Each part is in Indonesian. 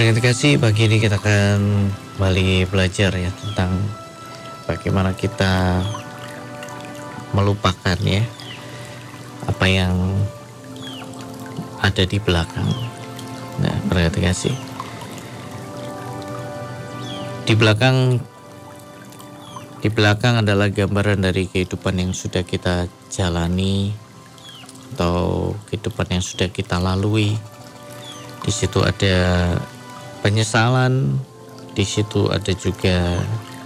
Berkat kasih pagi ini kita akan kembali belajar ya tentang bagaimana kita melupakan ya apa yang ada di belakang. Nah, berkat kasih. Di belakang di belakang adalah gambaran dari kehidupan yang sudah kita jalani atau kehidupan yang sudah kita lalui. Di situ ada penyesalan, di situ ada juga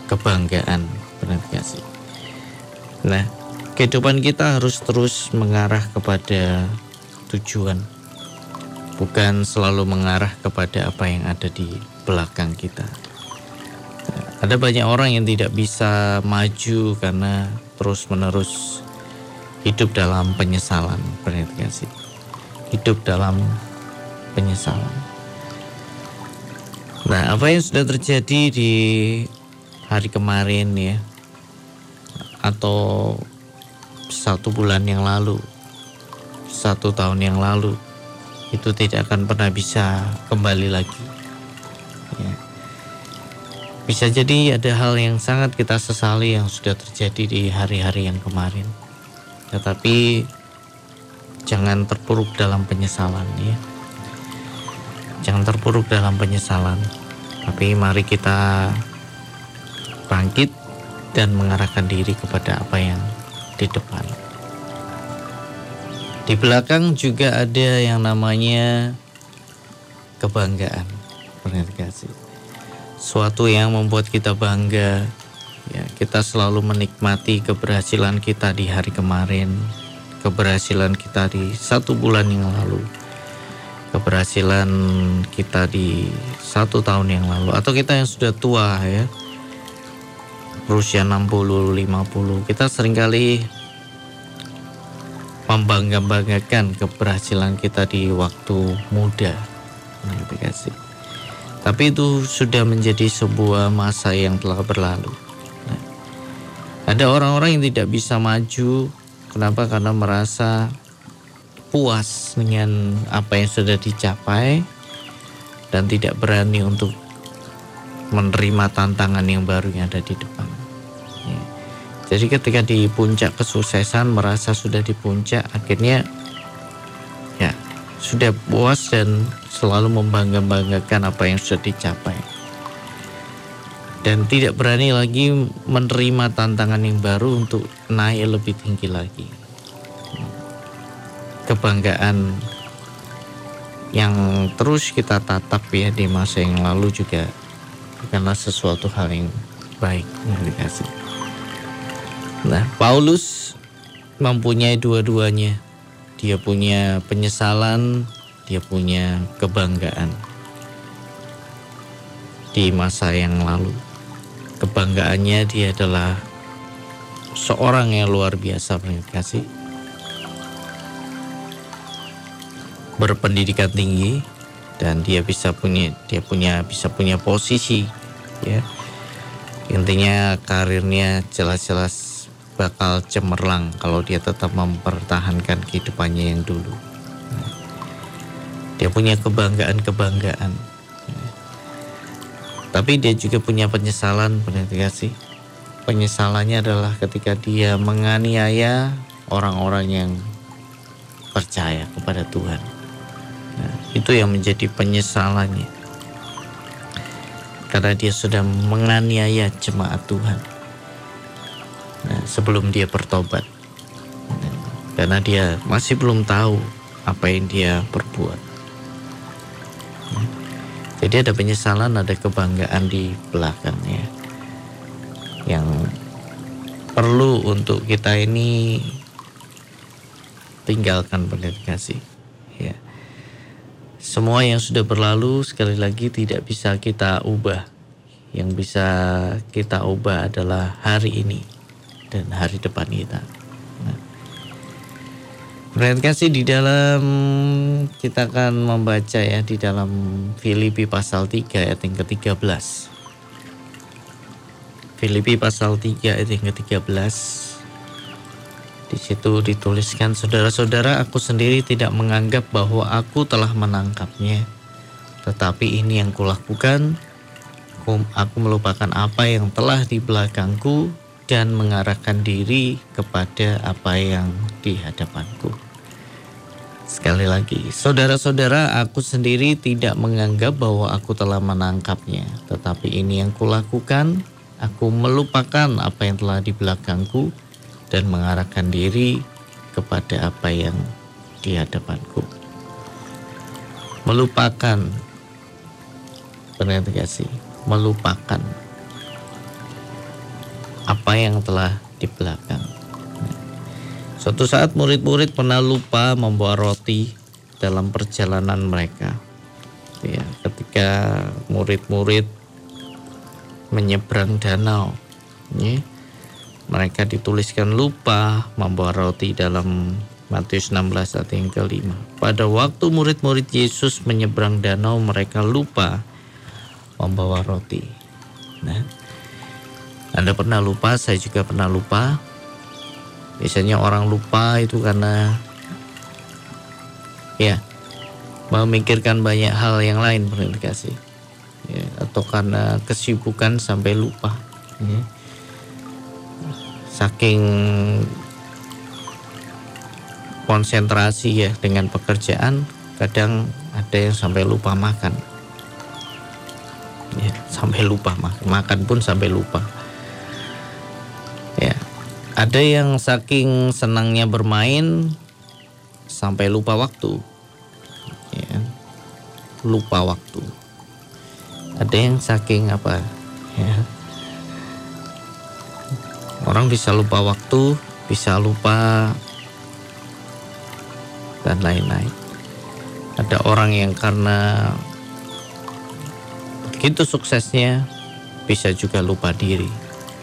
kebanggaan, benar gak sih? Nah, kehidupan kita harus terus mengarah kepada tujuan, bukan selalu mengarah kepada apa yang ada di belakang kita. Ada banyak orang yang tidak bisa maju karena terus-menerus hidup dalam penyesalan, benar gak sih? Hidup dalam penyesalan. Nah, apa yang sudah terjadi di hari kemarin ya, atau satu bulan yang lalu, satu tahun yang lalu, itu tidak akan pernah bisa kembali lagi. Ya. Bisa jadi ada hal yang sangat kita sesali yang sudah terjadi di hari-hari yang kemarin. Tetapi jangan terpuruk dalam penyesalan ya. Jangan terpuruk dalam penyesalan. Tapi mari kita bangkit dan mengarahkan diri kepada apa yang di depan. Di belakang juga ada yang namanya kebanggaan. Kasih. Suatu yang membuat kita bangga. Ya, kita selalu menikmati keberhasilan kita di hari kemarin, keberhasilan kita di satu bulan yang lalu keberhasilan kita di satu tahun yang lalu. Atau kita yang sudah tua ya. Berusia 60 50 kita sering kali membangga-banggakan keberhasilan kita di waktu muda. Kasih tapi itu sudah menjadi sebuah masa yang telah berlalu. Nah, ada orang-orang yang tidak bisa maju. Kenapa? Karena merasa puas dengan apa yang sudah dicapai dan tidak berani untuk menerima tantangan yang baru yang ada di depan. Ya. Jadi ketika di puncak kesuksesan merasa sudah di puncak, akhirnya ya sudah puas dan selalu membangga-banggakan apa yang sudah dicapai. Dan tidak berani lagi menerima tantangan yang baru untuk naik lebih tinggi lagi kebanggaan yang terus kita tatap ya di masa yang lalu juga bukanlah sesuatu hal yang baik dikasih. Nah, Paulus mempunyai dua-duanya. Dia punya penyesalan, dia punya kebanggaan di masa yang lalu. Kebanggaannya dia adalah seorang yang luar biasa kasih berpendidikan tinggi dan dia bisa punya dia punya bisa punya posisi ya. Intinya karirnya jelas-jelas bakal cemerlang kalau dia tetap mempertahankan kehidupannya yang dulu. Dia punya kebanggaan-kebanggaan. Tapi dia juga punya penyesalan sih? Penyesalannya adalah ketika dia menganiaya orang-orang yang percaya kepada Tuhan itu yang menjadi penyesalannya. Karena dia sudah menganiaya jemaat Tuhan. Nah, sebelum dia bertobat. Karena dia masih belum tahu apa yang dia perbuat. Jadi ada penyesalan, ada kebanggaan di belakangnya. Yang perlu untuk kita ini tinggalkan benar kasih. Semua yang sudah berlalu sekali lagi tidak bisa kita ubah. Yang bisa kita ubah adalah hari ini dan hari depan kita. Nah. kasih di dalam kita akan membaca ya di dalam Filipi pasal 3 ayat yang ke-13. Filipi pasal 3 ayat yang ke-13 di situ dituliskan, saudara-saudara, aku sendiri tidak menganggap bahwa aku telah menangkapnya. tetapi ini yang kulakukan. Aku melupakan apa yang telah di belakangku dan mengarahkan diri kepada apa yang di hadapanku. Sekali lagi, saudara-saudara, aku sendiri tidak menganggap bahwa aku telah menangkapnya, tetapi ini yang kulakukan. Aku melupakan apa yang telah di belakangku dan mengarahkan diri kepada apa yang di hadapanku. Melupakan pendengar kasih, melupakan apa yang telah di belakang. Suatu saat murid-murid pernah lupa membawa roti dalam perjalanan mereka. Ya, ketika murid-murid menyeberang danau, ya, mereka dituliskan lupa membawa roti dalam Matius 16 ayat yang kelima. Pada waktu murid-murid Yesus menyeberang danau, mereka lupa membawa roti. Nah, Anda pernah lupa, saya juga pernah lupa. Biasanya orang lupa itu karena ya memikirkan banyak hal yang lain kasih ya, atau karena kesibukan sampai lupa. Ya. Saking konsentrasi ya dengan pekerjaan kadang ada yang sampai lupa makan. Ya sampai lupa makan makan pun sampai lupa. Ya ada yang saking senangnya bermain sampai lupa waktu. Ya lupa waktu. Ada yang saking apa ya orang bisa lupa waktu bisa lupa dan lain-lain. Ada orang yang karena begitu suksesnya bisa juga lupa diri.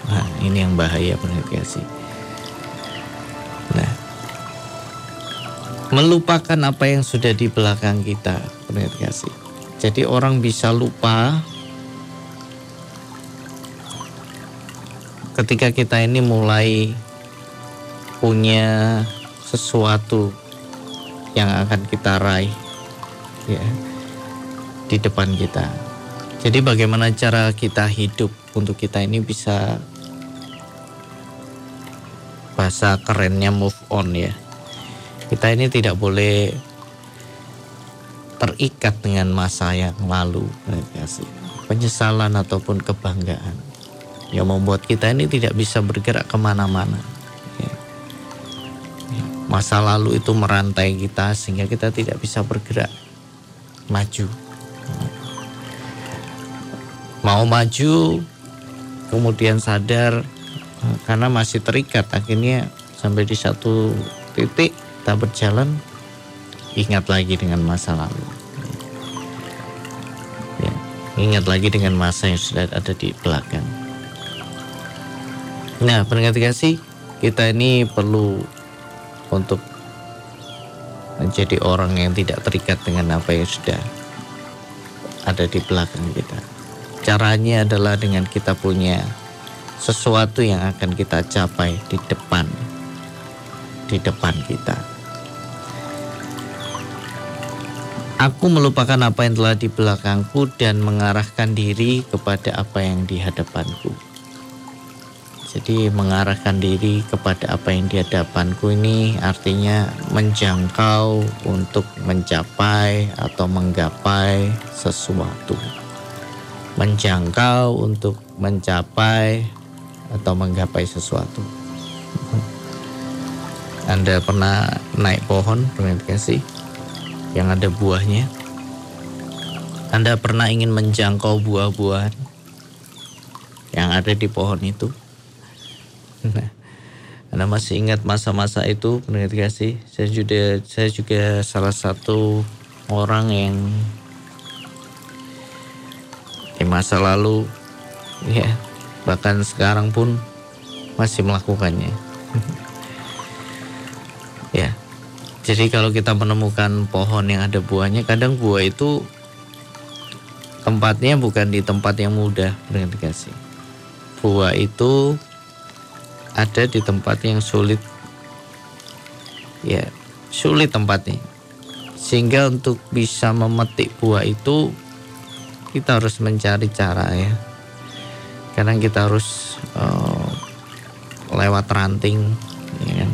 Nah, ini yang bahaya kasih. Nah, melupakan apa yang sudah di belakang kita, kasih. Jadi orang bisa lupa ketika kita ini mulai punya sesuatu yang akan kita raih ya di depan kita. Jadi bagaimana cara kita hidup untuk kita ini bisa bahasa kerennya move on ya. Kita ini tidak boleh terikat dengan masa yang lalu, penyesalan ataupun kebanggaan yang membuat kita ini tidak bisa bergerak ke mana-mana masa lalu itu merantai kita sehingga kita tidak bisa bergerak maju. Mau maju kemudian sadar karena masih terikat akhirnya sampai di satu titik tak berjalan ingat lagi dengan masa lalu. Ya, ingat lagi dengan masa yang sudah ada di belakang. Nah, pendengar kasih, kita ini perlu untuk menjadi orang yang tidak terikat dengan apa yang sudah ada di belakang kita. Caranya adalah dengan kita punya sesuatu yang akan kita capai di depan di depan kita. Aku melupakan apa yang telah di belakangku dan mengarahkan diri kepada apa yang di hadapanku. Jadi mengarahkan diri kepada apa yang di hadapanku ini artinya menjangkau untuk mencapai atau menggapai sesuatu. Menjangkau untuk mencapai atau menggapai sesuatu. Anda pernah naik pohon, pernah kasih yang ada buahnya? Anda pernah ingin menjangkau buah-buahan yang ada di pohon itu? Anda masih ingat masa-masa itu pendengar kasih? Saya juga saya juga salah satu orang yang di masa lalu ya bahkan sekarang pun masih melakukannya. ya. Jadi kalau kita menemukan pohon yang ada buahnya, kadang buah itu tempatnya bukan di tempat yang mudah, dengan dikasih. Buah itu ada di tempat yang sulit ya sulit tempatnya sehingga untuk bisa memetik buah itu kita harus mencari cara ya. Kadang kita harus uh, lewat ranting, ya kan?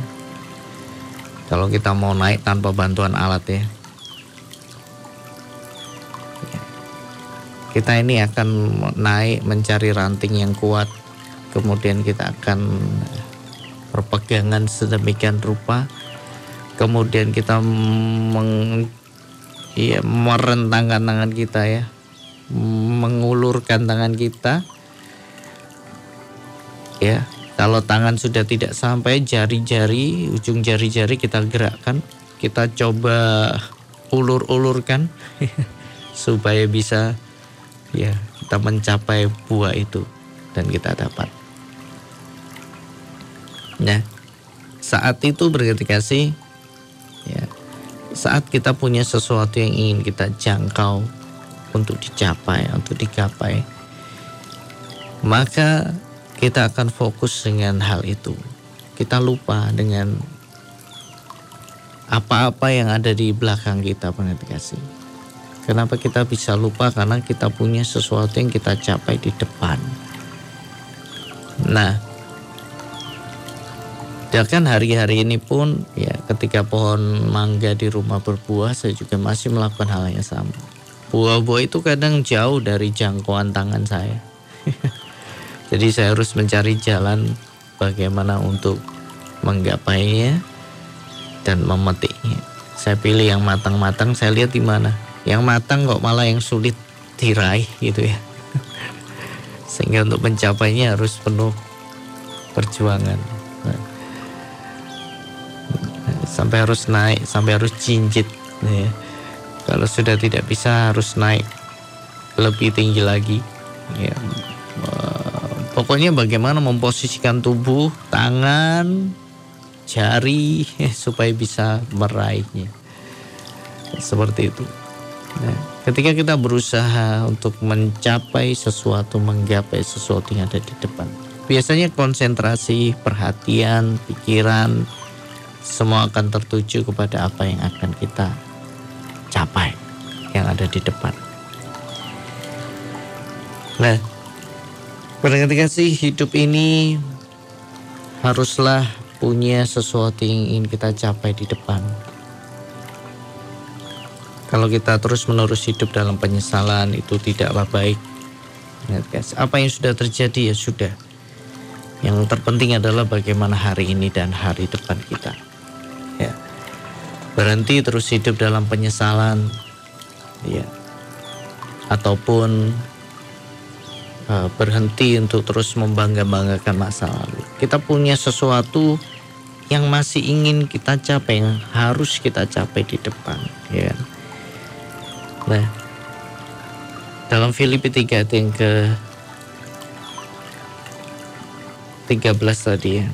Kalau kita mau naik tanpa bantuan alat ya. Kita ini akan naik mencari ranting yang kuat, kemudian kita akan berpegangan sedemikian rupa, kemudian kita meng, ya, merentangkan tangan kita ya, mengulurkan tangan kita, ya kalau tangan sudah tidak sampai jari-jari, ujung jari-jari kita gerakkan, kita coba ulur-ulurkan supaya bisa ya kita mencapai buah itu dan kita dapat. Nah, saat itu berarti kasih ya saat kita punya sesuatu yang ingin kita jangkau untuk dicapai, untuk digapai, maka kita akan fokus dengan hal itu. Kita lupa dengan apa-apa yang ada di belakang kita, pengerti kasih. Kenapa kita bisa lupa? Karena kita punya sesuatu yang kita capai di depan. Nah, bahkan hari-hari ini pun ya ketika pohon mangga di rumah berbuah saya juga masih melakukan hal yang sama. Buah-buah itu kadang jauh dari jangkauan tangan saya. Jadi saya harus mencari jalan bagaimana untuk menggapainya dan memetiknya. Saya pilih yang matang-matang, saya lihat di mana yang matang kok malah yang sulit diraih gitu ya sehingga untuk mencapainya harus penuh perjuangan sampai harus naik sampai harus jinjit ya. kalau sudah tidak bisa harus naik lebih tinggi lagi. Ya pokoknya bagaimana memposisikan tubuh tangan jari supaya bisa meraihnya. Seperti itu. Nah, ketika kita berusaha untuk mencapai sesuatu, menggapai sesuatu yang ada di depan, biasanya konsentrasi, perhatian, pikiran, semua akan tertuju kepada apa yang akan kita capai yang ada di depan. Nah, pada ketika sih hidup ini haruslah punya sesuatu yang ingin kita capai di depan kalau kita terus menerus hidup dalam penyesalan itu tidaklah baik. Guys, apa yang sudah terjadi ya sudah. Yang terpenting adalah bagaimana hari ini dan hari depan kita. Berhenti terus hidup dalam penyesalan. Ya. Ataupun uh, berhenti untuk terus membangga-banggakan masa lalu. Kita punya sesuatu yang masih ingin kita capai, yang harus kita capai di depan, ya. Nah, dalam Filipi 3 yang ke 13 tadi ya.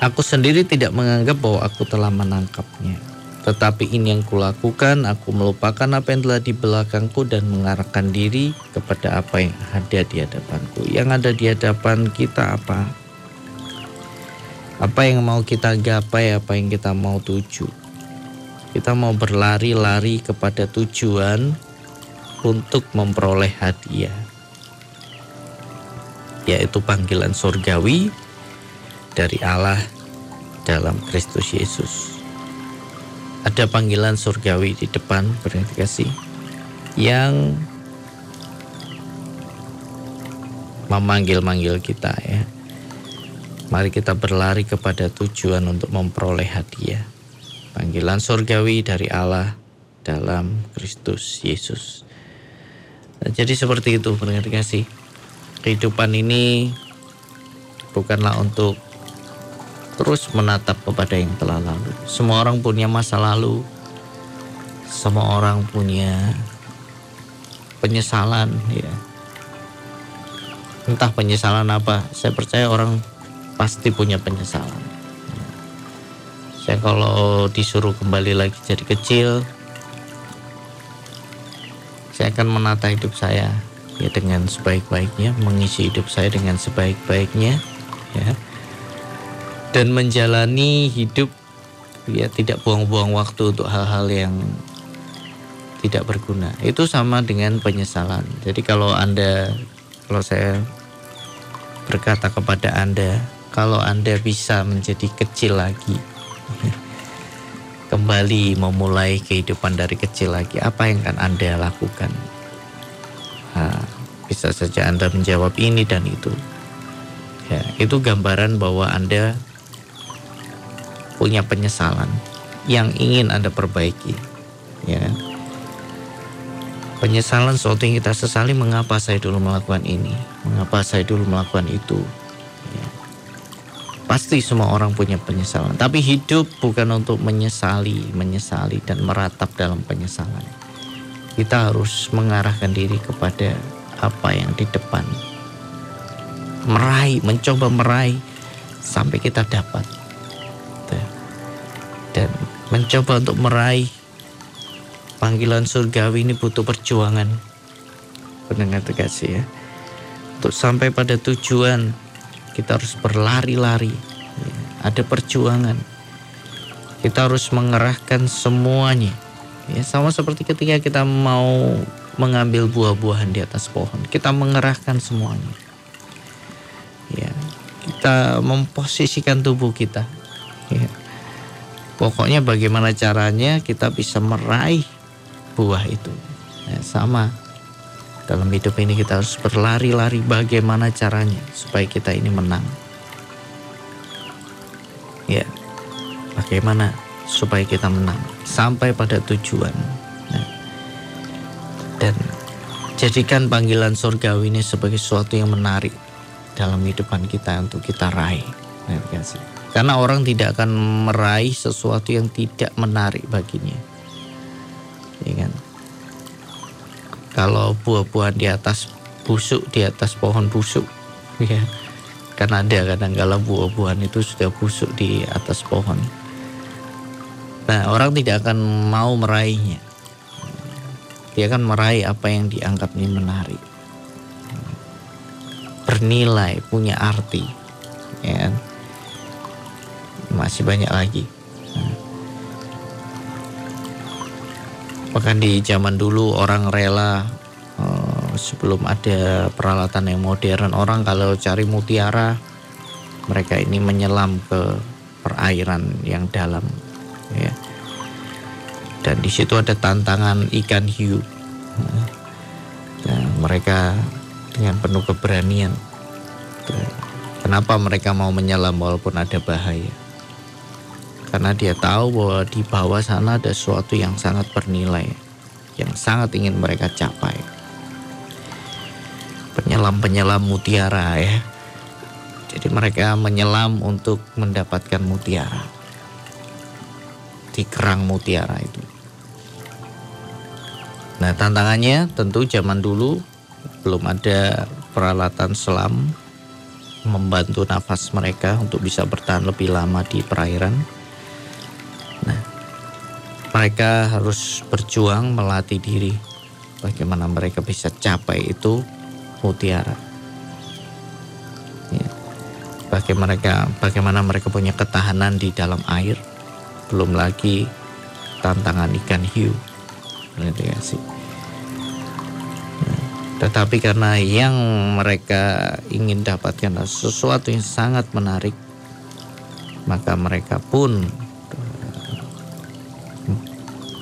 Aku sendiri tidak menganggap bahwa aku telah menangkapnya. Tetapi ini yang kulakukan, aku melupakan apa yang telah di belakangku dan mengarahkan diri kepada apa yang ada di hadapanku. Yang ada di hadapan kita apa? Apa yang mau kita gapai, apa yang kita mau tuju. Kita mau berlari-lari kepada tujuan untuk memperoleh hadiah, yaitu panggilan surgawi dari Allah dalam Kristus Yesus. Ada panggilan surgawi di depan berarti yang memanggil-manggil kita ya. Mari kita berlari kepada tujuan untuk memperoleh hadiah panggilan surgawi dari Allah dalam Kristus Yesus. Nah, jadi seperti itu pendengar kasih. Kehidupan ini bukanlah untuk terus menatap kepada yang telah lalu. Semua orang punya masa lalu. Semua orang punya penyesalan ya. Entah penyesalan apa, saya percaya orang pasti punya penyesalan. Saya kalau disuruh kembali lagi jadi kecil, saya akan menata hidup saya ya dengan sebaik-baiknya, mengisi hidup saya dengan sebaik-baiknya, ya, dan menjalani hidup ya tidak buang-buang waktu untuk hal-hal yang tidak berguna. Itu sama dengan penyesalan. Jadi kalau Anda kalau saya berkata kepada Anda, kalau Anda bisa menjadi kecil lagi, kembali memulai kehidupan dari kecil lagi, apa yang akan Anda lakukan? Nah, bisa saja Anda menjawab ini dan itu. Ya, itu gambaran bahwa Anda punya penyesalan yang ingin Anda perbaiki. Ya. Penyesalan sesuatu yang kita sesali mengapa saya dulu melakukan ini, mengapa saya dulu melakukan itu. Ya. Pasti semua orang punya penyesalan, tapi hidup bukan untuk menyesali, menyesali dan meratap dalam penyesalan. Kita harus mengarahkan diri kepada apa yang di depan. Meraih, mencoba meraih sampai kita dapat. Dan mencoba untuk meraih panggilan surgawi ini butuh perjuangan. Pendengar terkasih ya. Untuk sampai pada tujuan kita harus berlari-lari. Ada perjuangan. Kita harus mengerahkan semuanya. Ya, sama seperti ketika kita mau mengambil buah-buahan di atas pohon. Kita mengerahkan semuanya. Ya, kita memposisikan tubuh kita. Ya. Pokoknya bagaimana caranya kita bisa meraih buah itu. Ya, sama dalam hidup ini kita harus berlari-lari bagaimana caranya supaya kita ini menang. Ya, bagaimana supaya kita menang sampai pada tujuan dan jadikan panggilan surgawi ini sebagai sesuatu yang menarik dalam hidupan kita untuk kita raih. Karena orang tidak akan meraih sesuatu yang tidak menarik baginya. Ya kan? Kalau buah-buahan di atas busuk, di atas pohon busuk, ya. Karena ada kadang kala buah-buahan itu sudah busuk di atas pohon. Nah, orang tidak akan mau meraihnya dia akan meraih apa yang dianggap ini menarik bernilai punya arti ya kan? Masih banyak lagi bahkan di zaman dulu orang rela uh, sebelum ada peralatan yang modern orang kalau cari mutiara mereka ini menyelam ke perairan yang dalam ya dan di situ ada tantangan ikan hiu. Nah, mereka dengan penuh keberanian. Kenapa mereka mau menyelam walaupun ada bahaya? Karena dia tahu bahwa di bawah sana ada sesuatu yang sangat bernilai, yang sangat ingin mereka capai. Penyelam-penyelam mutiara ya. Jadi mereka menyelam untuk mendapatkan mutiara di kerang mutiara itu. Nah tantangannya tentu zaman dulu belum ada peralatan selam membantu nafas mereka untuk bisa bertahan lebih lama di perairan. Mereka harus berjuang melatih diri bagaimana mereka bisa capai itu mutiara. Ya. Bagaimana mereka, bagaimana mereka punya ketahanan di dalam air, belum lagi tantangan ikan hiu mediasi. Tetapi karena yang mereka ingin dapatkan adalah sesuatu yang sangat menarik, maka mereka pun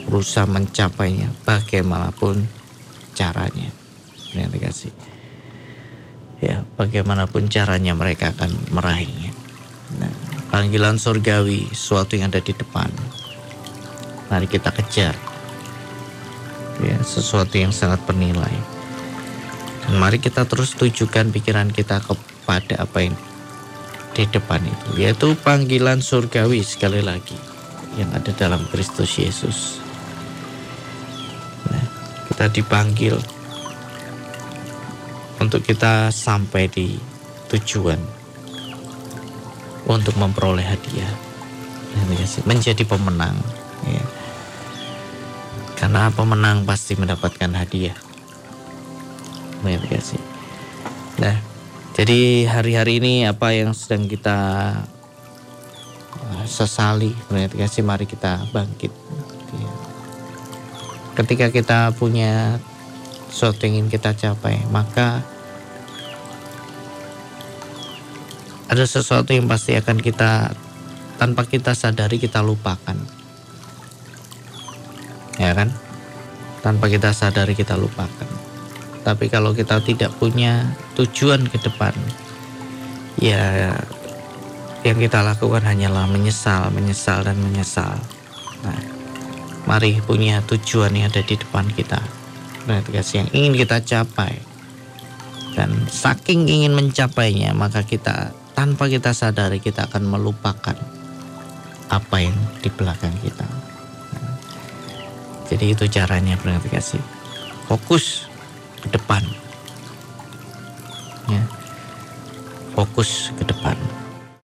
berusaha mencapainya bagaimanapun caranya. Mediasi. Ya, bagaimanapun caranya mereka akan meraihnya. Nah, panggilan surgawi, sesuatu yang ada di depan. Mari kita kejar ya sesuatu yang sangat bernilai dan mari kita terus tujukan pikiran kita kepada apa yang di depan itu yaitu panggilan surgawi sekali lagi yang ada dalam Kristus Yesus kita dipanggil untuk kita sampai di tujuan untuk memperoleh hadiah menjadi pemenang ya karena pemenang pasti mendapatkan hadiah. kasih. Nah, jadi hari-hari ini apa yang sedang kita uh, sesali, kasih mari kita bangkit. Ketika kita punya sesuatu yang ingin kita capai, maka ada sesuatu yang pasti akan kita tanpa kita sadari kita lupakan. Ya kan? Tanpa kita sadari kita lupakan. Tapi kalau kita tidak punya tujuan ke depan, ya yang kita lakukan hanyalah menyesal, menyesal dan menyesal. Nah, mari punya tujuan yang ada di depan kita. Berarti kasih yang ingin kita capai. Dan saking ingin mencapainya, maka kita tanpa kita sadari kita akan melupakan apa yang di belakang kita. Jadi itu caranya berarti. Fokus ke depan. Ya. Fokus ke depan.